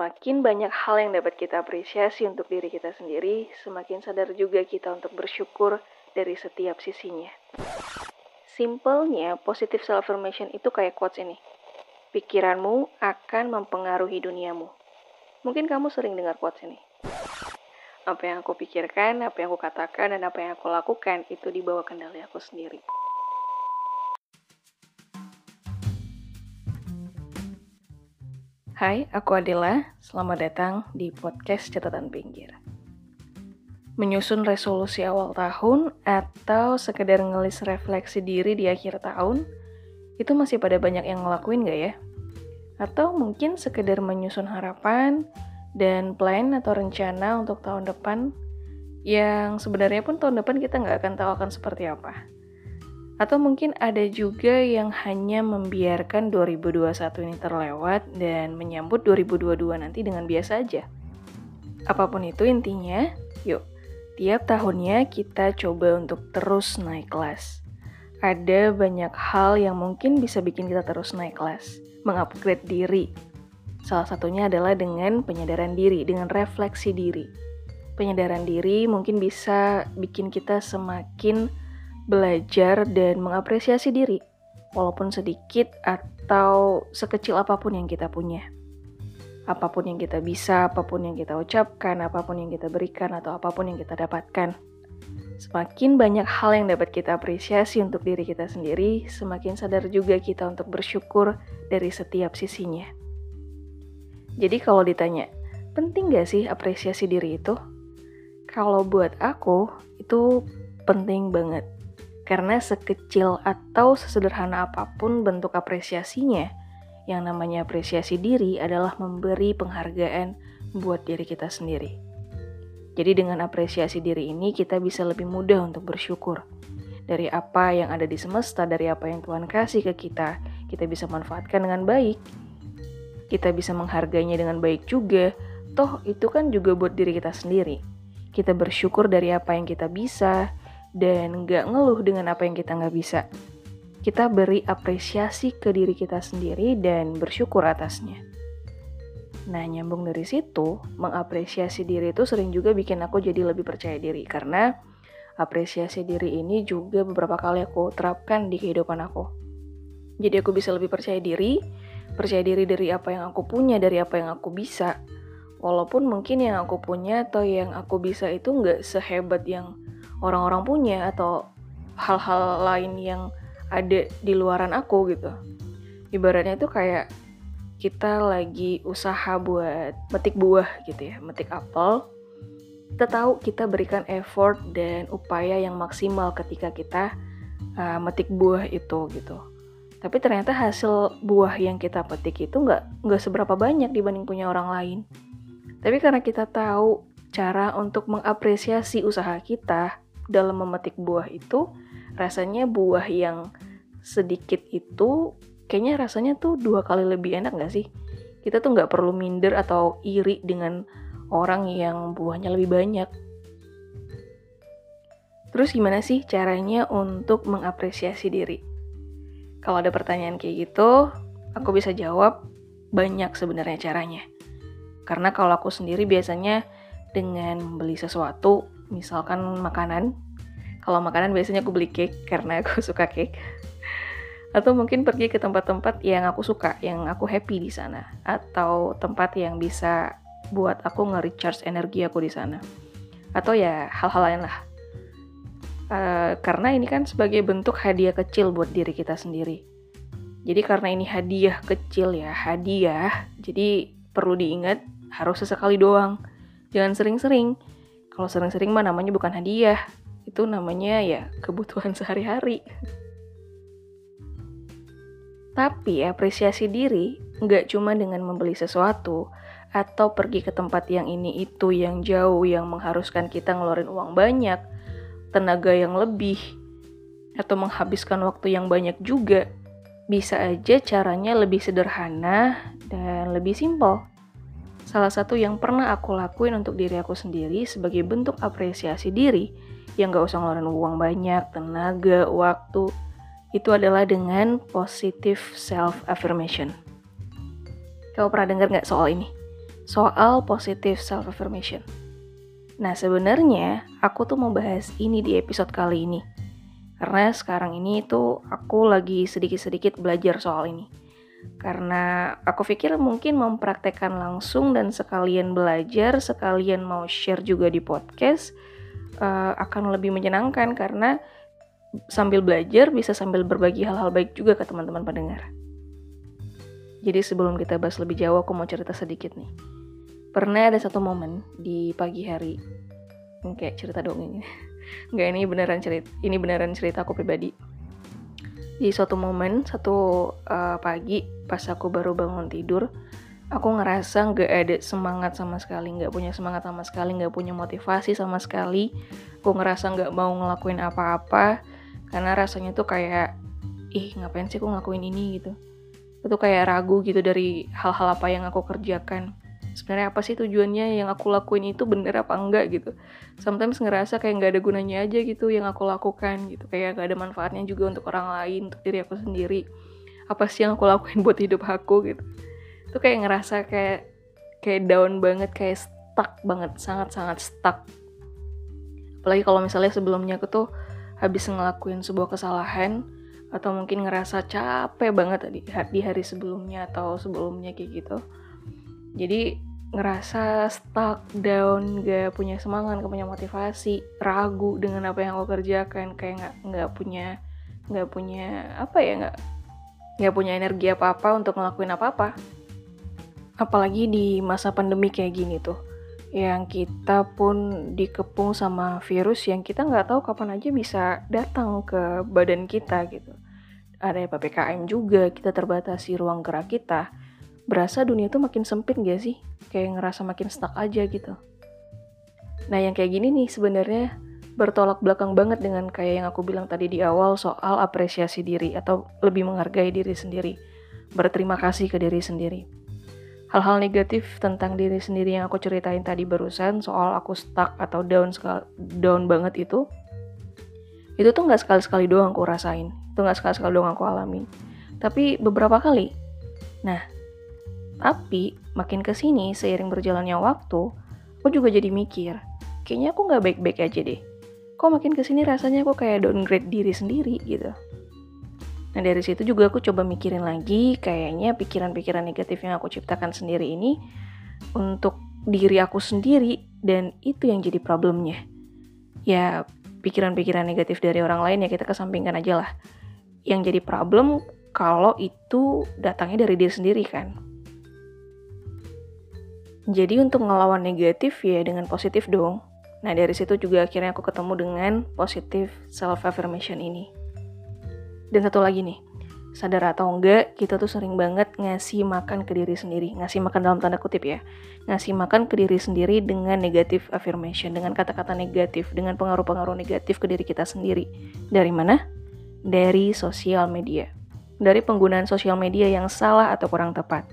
Semakin banyak hal yang dapat kita apresiasi untuk diri kita sendiri, semakin sadar juga kita untuk bersyukur dari setiap sisinya. Simpelnya, positive self-affirmation itu kayak quotes ini. Pikiranmu akan mempengaruhi duniamu. Mungkin kamu sering dengar quotes ini. Apa yang aku pikirkan, apa yang aku katakan, dan apa yang aku lakukan itu dibawa kendali aku sendiri. Hai, aku Adela. Selamat datang di podcast Catatan Pinggir. Menyusun resolusi awal tahun atau sekedar ngelis refleksi diri di akhir tahun, itu masih pada banyak yang ngelakuin gak ya? Atau mungkin sekedar menyusun harapan dan plan atau rencana untuk tahun depan yang sebenarnya pun tahun depan kita nggak akan tahu akan seperti apa. Atau mungkin ada juga yang hanya membiarkan 2021 ini terlewat dan menyambut 2022 nanti dengan biasa aja. Apa pun itu intinya, yuk, tiap tahunnya kita coba untuk terus naik kelas. Ada banyak hal yang mungkin bisa bikin kita terus naik kelas, mengupgrade diri. Salah satunya adalah dengan penyadaran diri, dengan refleksi diri. Penyadaran diri mungkin bisa bikin kita semakin belajar dan mengapresiasi diri, walaupun sedikit atau sekecil apa pun yang kita punya. Apa pun yang kita bisa, apa pun yang kita ucapkan, apa pun yang kita berikan, atau apa pun yang kita dapatkan. Semakin banyak hal yang dapat kita apresiasi untuk diri kita sendiri, semakin sadar juga kita untuk bersyukur dari setiap sisinya. Jadi kalau ditanya, penting gak sih apresiasi diri itu? Kalau buat aku, itu penting banget karena sekecil atau sesederhana apa pun bentuk apresiasinya, yang namanya apresiasi diri adalah memberi penghargaan buat diri kita sendiri. Jadi dengan apresiasi diri ini kita bisa lebih mudah untuk bersyukur. Dari apa yang ada di semesta, dari apa yang Tuhan kasih ke kita, kita bisa manfaatkan dengan baik. Kita bisa menghargainya dengan baik juga. Toh itu kan juga buat diri kita sendiri. Kita bersyukur dari apa yang kita bisa, dan nggak ngeluh dengan apa yang kita nggak bisa. Kita beri apresiasi ke diri kita sendiri dan bersyukur atasnya. Nah, nyambung dari situ, mengapresiasi diri itu sering juga bikin aku jadi lebih percaya diri karena apresiasi diri ini juga beberapa kali aku terapkan di kehidupan aku. Jadi aku bisa lebih percaya diri, percaya diri dari apa yang aku punya, dari apa yang aku bisa. Walaupun mungkin yang aku punya atau yang aku bisa itu nggak sehebat yang orang-orang punya atau hal-hal lain yang ada di luaran aku gitu. Ibaratnya itu kayak kita lagi usaha buat metik buah gitu ya, metik apel. Kita tahu kita berikan effort dan upaya yang maksimal ketika kita uh, metik buah itu gitu. Tapi ternyata hasil buah yang kita petik itu nggak nggak seberapa banyak dibanding punya orang lain. Tapi karena kita tahu cara untuk mengapresiasi usaha kita, dalam memetik buah itu rasanya buah yang sedikit itu kayaknya rasanya tuh dua kali lebih enak gak sih? Kita tuh nggak perlu minder atau iri dengan orang yang buahnya lebih banyak. Terus gimana sih caranya untuk mengapresiasi diri? Kalau ada pertanyaan kayak gitu, aku bisa jawab banyak sebenarnya caranya. Karena kalau aku sendiri biasanya dengan membeli sesuatu misalkan makanan. Kalau makanan biasanya aku beli cake karena aku suka cake. Atau mungkin pergi ke tempat-tempat yang aku suka yang aku happy di sana. Atau tempat yang bisa buat aku nge-recharge energi aku di sana. Atau ya hal-hal lain lah. Uh, karena ini kan sebagai bentuk hadiah kecil buat diri kita sendiri. Jadi karena ini hadiah kecil ya hadiah jadi perlu diingat harus sesekali doang. Jangan sering-sering kalau sering-sering mah namanya bukan hadiah, itu namanya ya kebutuhan sehari-hari. Tapi apresiasi diri nggak cuma dengan membeli sesuatu atau pergi ke tempat yang ini itu yang jauh yang mengharuskan kita ngeluarin uang banyak, tenaga yang lebih, atau menghabiskan waktu yang banyak juga. Bisa aja caranya lebih sederhana dan lebih simpel. Salah satu yang pernah aku lakuin untuk diri aku sendiri sebagai bentuk apresiasi diri yang gak usah ngeluarin uang banyak, tenaga, waktu, itu adalah dengan positive self affirmation. Kau pernah dengar gak soal ini? soal positive self affirmation. Nah, sebenarnya aku tuh mau bahas ini di episode kali ini. Karena sekarang ini itu aku lagi sedikit-sedikit belajar soal ini. Karena aku pikir mungkin mempraktekkan langsung dan sekalian belajar, sekalian mau share juga di podcast uh, akan lebih menyenangkan karena sambil belajar bisa sambil berbagi hal-hal baik juga ke teman-teman pendengar. Jadi sebelum kita bahas lebih jauh, aku mau cerita sedikit nih. Pernah ada satu momen di pagi hari. Kayak cerita dong ini. Nggak ini beneran cerita ini beneran cerita aku pribadi di suatu momen satu uh, pagi pas aku baru bangun tidur aku ngerasa nggak ada semangat sama sekali nggak punya semangat sama sekali nggak punya motivasi sama sekali. Aku ngerasa nggak mau ngelakuin apa-apa karena rasanya tuh kayak ih ngapain sih aku ngelakuin ini? gitu. Itu kayak ragu gitu dari hal-hal apa yang aku kerjakan sebenarnya apa sih tujuannya yang aku lakuin itu bener apa enggak gitu. Sometimes ngerasa kayak nggak ada gunanya aja gitu yang aku lakukan gitu. Kayak gak ada manfaatnya juga untuk orang lain untuk diri aku sendiri. Apa sih yang aku lakuin buat hidup aku gitu. Itu kayak ngerasa kayak kayak down banget kayak stuck banget sangat sangat stuck. Apalagi kalau misalnya sebelumnya aku tuh habis ngelakuin sebuah kesalahan atau mungkin ngerasa capek banget di hari sebelumnya atau sebelumnya kayak gitu jadi ngerasa stuck down gak punya semangat gak punya motivasi ragu dengan apa yang aku kerjakan kayak nggak nggak punya nggak punya apa ya nggak nggak punya energi apa apa untuk ngelakuin apa apa apalagi di masa pandemi kayak gini tuh yang kita pun dikepung sama virus yang kita nggak tahu kapan aja bisa datang ke badan kita gitu. Ada ppkm juga kita terbatasi ruang gerak kita berasa dunia tuh makin sempit gak sih? Kayak ngerasa makin stuck aja gitu. Nah yang kayak gini nih sebenarnya bertolak belakang banget dengan kayak yang aku bilang tadi di awal soal apresiasi diri atau lebih menghargai diri sendiri. Berterima kasih ke diri sendiri. Hal-hal negatif tentang diri sendiri yang aku ceritain tadi barusan soal aku stuck atau down down banget itu, itu tuh nggak sekali-sekali doang aku rasain, itu nggak sekali-sekali doang aku alamin, tapi beberapa kali. Nah, tapi makin ke sini seiring berjalannya waktu, aku juga jadi mikir, kayaknya aku nggak baik-baik aja deh. Kok makin ke sini rasanya aku kayak downgrade diri sendiri gitu. Nah dari situ juga aku coba mikirin lagi, kayaknya pikiran-pikiran negatif yang aku ciptakan sendiri ini untuk diri aku sendiri dan itu yang jadi problemnya. Ya pikiran-pikiran negatif dari orang lain ya kita kesampingkan aja lah. Yang jadi problem kalau itu datangnya dari diri sendiri kan. Jadi untuk ngelawan negatif ya dengan positif dong. Nah dari situ juga akhirnya aku ketemu dengan positif self affirmation ini. Dan satu lagi nih, sadar atau enggak kita tuh sering banget ngasih makan ke diri sendiri. Ngasih makan dalam tanda kutip ya. Ngasih makan ke diri sendiri dengan negatif affirmation, dengan kata-kata negatif, dengan pengaruh-pengaruh negatif ke diri kita sendiri. Dari mana? Dari sosial media. Dari penggunaan sosial media yang salah atau kurang tepat.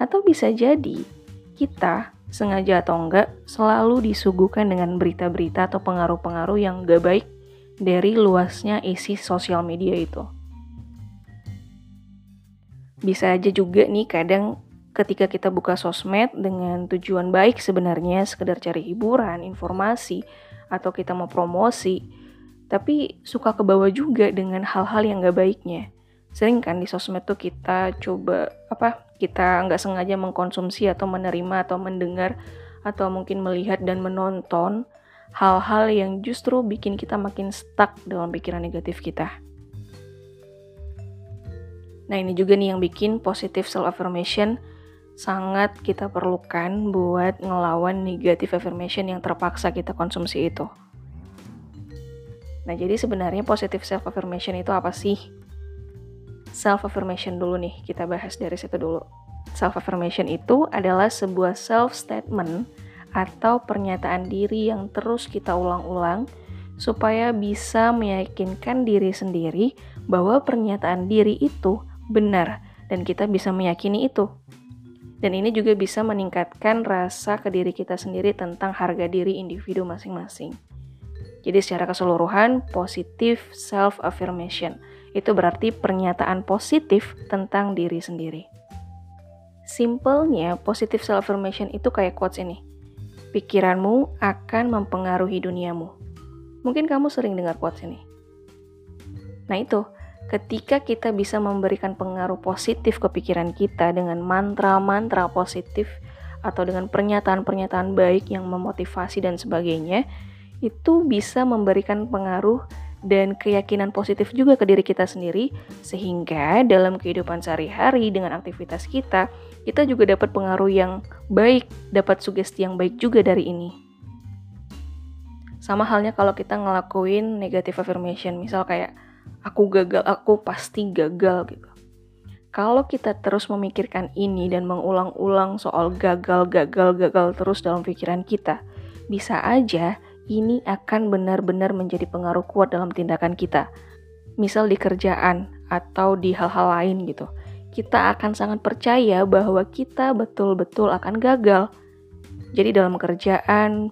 Atau bisa jadi kita sengaja atau enggak selalu disuguhkan dengan berita-berita atau pengaruh-pengaruh yang gak baik dari luasnya isi sosial media itu. Bisa aja juga nih kadang ketika kita buka sosmed dengan tujuan baik sebenarnya sekedar cari hiburan, informasi, atau kita mau promosi, tapi suka ke bawah juga dengan hal-hal yang gak baiknya sering kan di sosmed tuh kita coba apa kita nggak sengaja mengkonsumsi atau menerima atau mendengar atau mungkin melihat dan menonton hal-hal yang justru bikin kita makin stuck dalam pikiran negatif kita. Nah ini juga nih yang bikin positive self affirmation sangat kita perlukan buat ngelawan negative affirmation yang terpaksa kita konsumsi itu. Nah jadi sebenarnya positive self affirmation itu apa sih? Self affirmation dulu nih, kita bahas dari situ dulu. Self affirmation itu adalah sebuah self statement atau pernyataan diri yang terus kita ulang-ulang supaya bisa meyakinkan diri sendiri bahwa pernyataan diri itu benar dan kita bisa meyakini itu. Dan ini juga bisa meningkatkan rasa ke diri kita sendiri tentang harga diri individu masing-masing. Jadi secara keseluruhan positif self affirmation itu berarti pernyataan positif tentang diri sendiri. Simpelnya, positive self-affirmation itu kayak quotes ini. Pikiranmu akan mempengaruhi duniamu. Mungkin kamu sering dengar quotes ini. Nah itu, ketika kita bisa memberikan pengaruh positif ke pikiran kita dengan mantra-mantra positif atau dengan pernyataan-pernyataan baik yang memotivasi dan sebagainya, itu bisa memberikan pengaruh dan keyakinan positif juga ke diri kita sendiri, sehingga dalam kehidupan sehari-hari dengan aktivitas kita, kita juga dapat pengaruh yang baik, dapat sugesti yang baik juga dari ini. Sama halnya kalau kita ngelakuin negative affirmation, misal kayak aku gagal, aku pasti gagal gitu. Kalau kita terus memikirkan ini dan mengulang-ulang soal gagal, gagal, gagal terus dalam pikiran kita, bisa aja ini akan benar-benar menjadi pengaruh kuat dalam tindakan kita. Misal di kerjaan atau di hal-hal lain gitu. Kita akan sangat percaya bahwa kita betul-betul akan gagal. Jadi dalam kerjaan,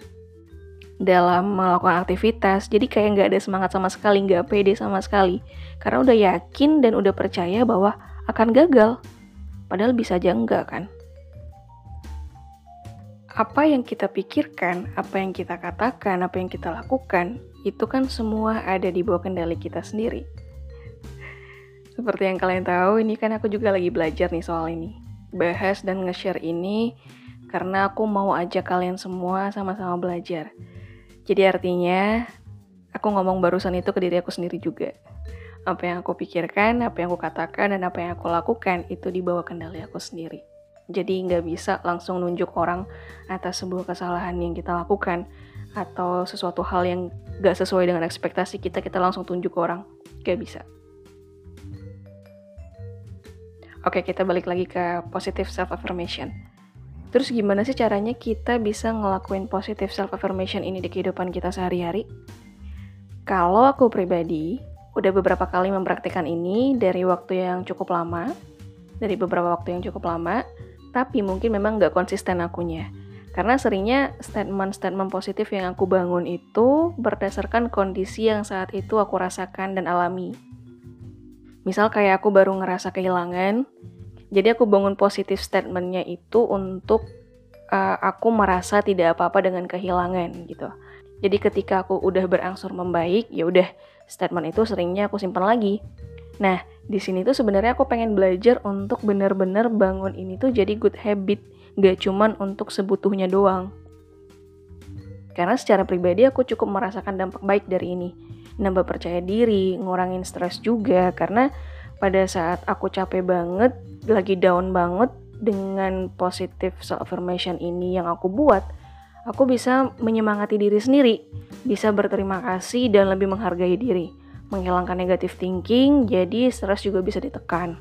dalam melakukan aktivitas, jadi kayak nggak ada semangat sama sekali, nggak pede sama sekali. Karena udah yakin dan udah percaya bahwa akan gagal. Padahal bisa aja enggak kan apa yang kita pikirkan, apa yang kita katakan, apa yang kita lakukan, itu kan semua ada di bawah kendali kita sendiri. Seperti yang kalian tahu, ini kan aku juga lagi belajar nih soal ini. Bahas dan nge-share ini karena aku mau ajak kalian semua sama-sama belajar. Jadi artinya, aku ngomong barusan itu ke diri aku sendiri juga. Apa yang aku pikirkan, apa yang aku katakan, dan apa yang aku lakukan, itu di bawah kendali aku sendiri. Jadi nggak bisa langsung nunjuk orang atas sebuah kesalahan yang kita lakukan atau sesuatu hal yang nggak sesuai dengan ekspektasi kita, kita langsung tunjuk ke orang. Gak bisa. Oke, kita balik lagi ke positive self-affirmation. Terus gimana sih caranya kita bisa ngelakuin positive self-affirmation ini di kehidupan kita sehari-hari? Kalau aku pribadi, udah beberapa kali mempraktikkan ini dari waktu yang cukup lama, dari beberapa waktu yang cukup lama, tapi mungkin memang nggak konsisten akunya. Karena seringnya statement-statement positif yang aku bangun itu berdasarkan kondisi yang saat itu aku rasakan dan alami. Misal kayak aku baru ngerasa kehilangan, jadi aku bangun positif statementnya itu untuk uh, aku merasa tidak apa-apa dengan kehilangan gitu. Jadi ketika aku udah berangsur membaik, ya udah statement itu seringnya aku simpan lagi. Nah, di sini tuh sebenarnya aku pengen belajar untuk benar-benar bangun ini tuh jadi good habit, gak cuman untuk sebutuhnya doang. Karena secara pribadi aku cukup merasakan dampak baik dari ini. Nambah percaya diri, ngurangin stres juga, karena pada saat aku capek banget, lagi down banget dengan positive self-affirmation ini yang aku buat, aku bisa menyemangati diri sendiri, bisa berterima kasih dan lebih menghargai diri menghilangkan negatif thinking, jadi stres juga bisa ditekan.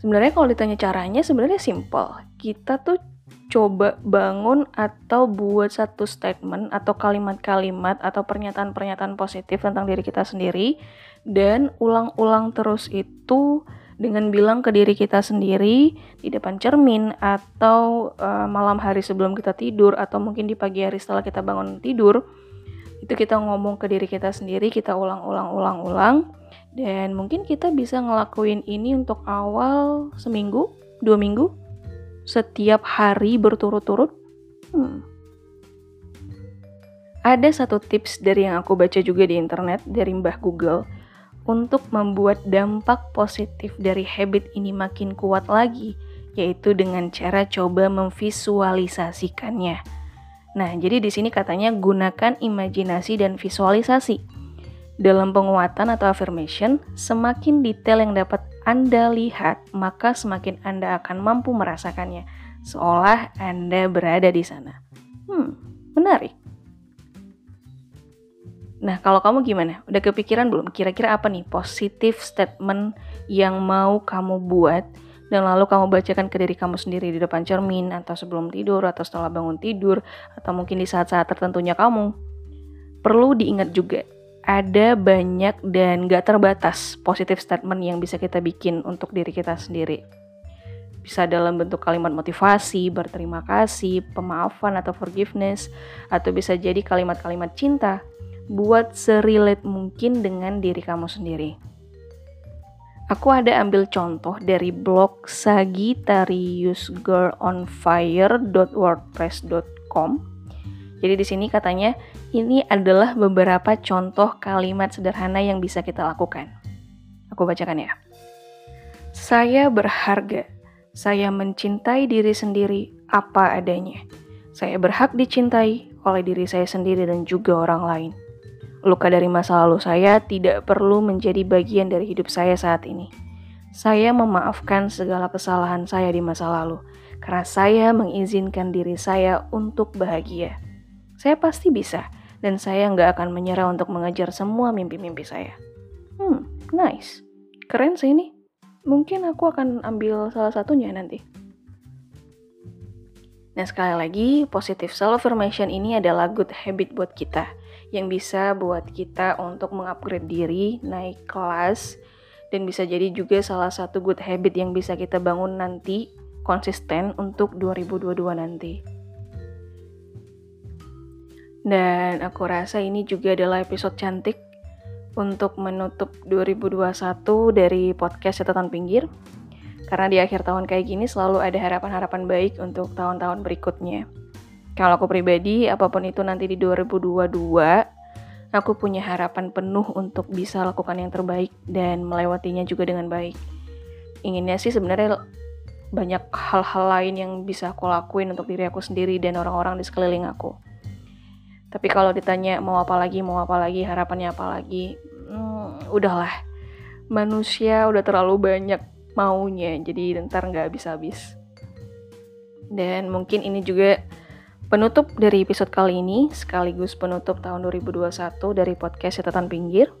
Sebenarnya kalau ditanya caranya sebenarnya simple. Kita tuh coba bangun atau buat satu statement atau kalimat-kalimat atau pernyataan-pernyataan positif tentang diri kita sendiri dan ulang-ulang terus itu dengan bilang ke diri kita sendiri di depan cermin atau uh, malam hari sebelum kita tidur atau mungkin di pagi hari setelah kita bangun tidur itu kita ngomong ke diri kita sendiri kita ulang-ulang-ulang-ulang dan mungkin kita bisa ngelakuin ini untuk awal seminggu dua minggu setiap hari berturut-turut hmm. ada satu tips dari yang aku baca juga di internet dari Mbah Google untuk membuat dampak positif dari habit ini makin kuat lagi, yaitu dengan cara coba memvisualisasikannya. Nah, jadi di sini katanya gunakan imajinasi dan visualisasi. Dalam penguatan atau affirmation, semakin detail yang dapat Anda lihat, maka semakin Anda akan mampu merasakannya, seolah Anda berada di sana. Hmm, menarik. Nah, kalau kamu gimana? Udah kepikiran belum? Kira-kira apa nih positif statement yang mau kamu buat dan lalu kamu bacakan ke diri kamu sendiri di depan cermin atau sebelum tidur atau setelah bangun tidur atau mungkin di saat-saat tertentunya kamu. Perlu diingat juga, ada banyak dan gak terbatas positif statement yang bisa kita bikin untuk diri kita sendiri. Bisa dalam bentuk kalimat motivasi, berterima kasih, pemaafan atau forgiveness, atau bisa jadi kalimat-kalimat cinta buat serelate mungkin dengan diri kamu sendiri. Aku ada ambil contoh dari blog sagittariusgirlonfire.wordpress.com. Jadi di sini katanya ini adalah beberapa contoh kalimat sederhana yang bisa kita lakukan. Aku bacakan ya. Saya berharga. Saya mencintai diri sendiri apa adanya. Saya berhak dicintai oleh diri saya sendiri dan juga orang lain. Luka dari masa lalu saya tidak perlu menjadi bagian dari hidup saya saat ini. Saya memaafkan segala kesalahan saya di masa lalu, karena saya mengizinkan diri saya untuk bahagia. Saya pasti bisa, dan saya nggak akan menyerah untuk mengejar semua mimpi-mimpi saya. Hmm, nice. Keren sih ini. Mungkin aku akan ambil salah satunya nanti. Nah sekali lagi, positive self-affirmation ini adalah good habit buat kita yang bisa buat kita untuk mengupgrade diri, naik kelas, dan bisa jadi juga salah satu good habit yang bisa kita bangun nanti konsisten untuk 2022 nanti. Dan aku rasa ini juga adalah episode cantik untuk menutup 2021 dari podcast catatan pinggir. Karena di akhir tahun kayak gini selalu ada harapan-harapan baik untuk tahun-tahun berikutnya. Kalau aku pribadi, apa pun itu nanti di 2022, aku punya harapan penuh untuk bisa lakukan yang terbaik dan melewatinya juga dengan baik. Inginnya sih sebenarnya banyak hal-hal lain yang bisa aku lakuin untuk diri aku sendiri dan orang-orang di sekeliling aku. Tapi kalau ditanya mau apa lagi, mau apa lagi, harapannya apa lagi, hmm, udahlah. Manusia udah terlalu banyak maunya, jadi ntar nggak habis-habis. Dan mungkin ini juga Penutup dari episode kali ini, sekaligus penutup tahun 2021 dari podcast Catatan Pinggir.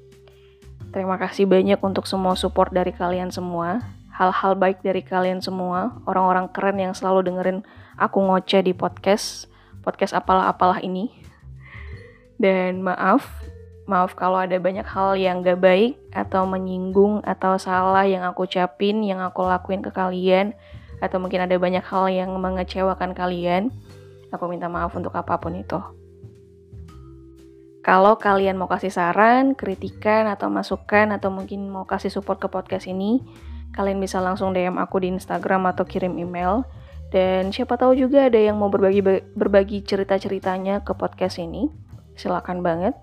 Terima kasih banyak untuk semua support dari kalian semua, hal-hal baik dari kalian semua, orang-orang keren yang selalu dengerin aku ngoceh di podcast, podcast apalah-apalah ini. Dan maaf, maaf kalau ada banyak hal yang gak baik atau menyinggung atau salah yang aku ucapin, yang aku lakuin ke kalian, atau mungkin ada banyak hal yang mengecewakan kalian. Aku minta maaf untuk apa pun itu. Kalau kalian mau kasih saran, kritikan, atau masukan, atau mungkin mau kasih support ke podcast ini, kalian bisa langsung DM aku di Instagram atau kirim email. Dan siapa tahu juga ada yang mau berbagi berbagi cerita-ceritanya ke podcast ini. Silakan banget.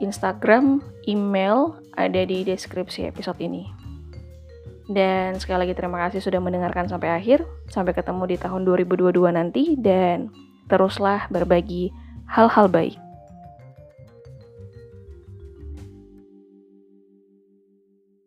Instagram, email ada di deskripsi episode ini. Dan sekali lagi terima kasih sudah mendengarkan sampai akhir. Sampai ketemu di tahun 2022 nanti dan teruslah berbagi hal-hal baik.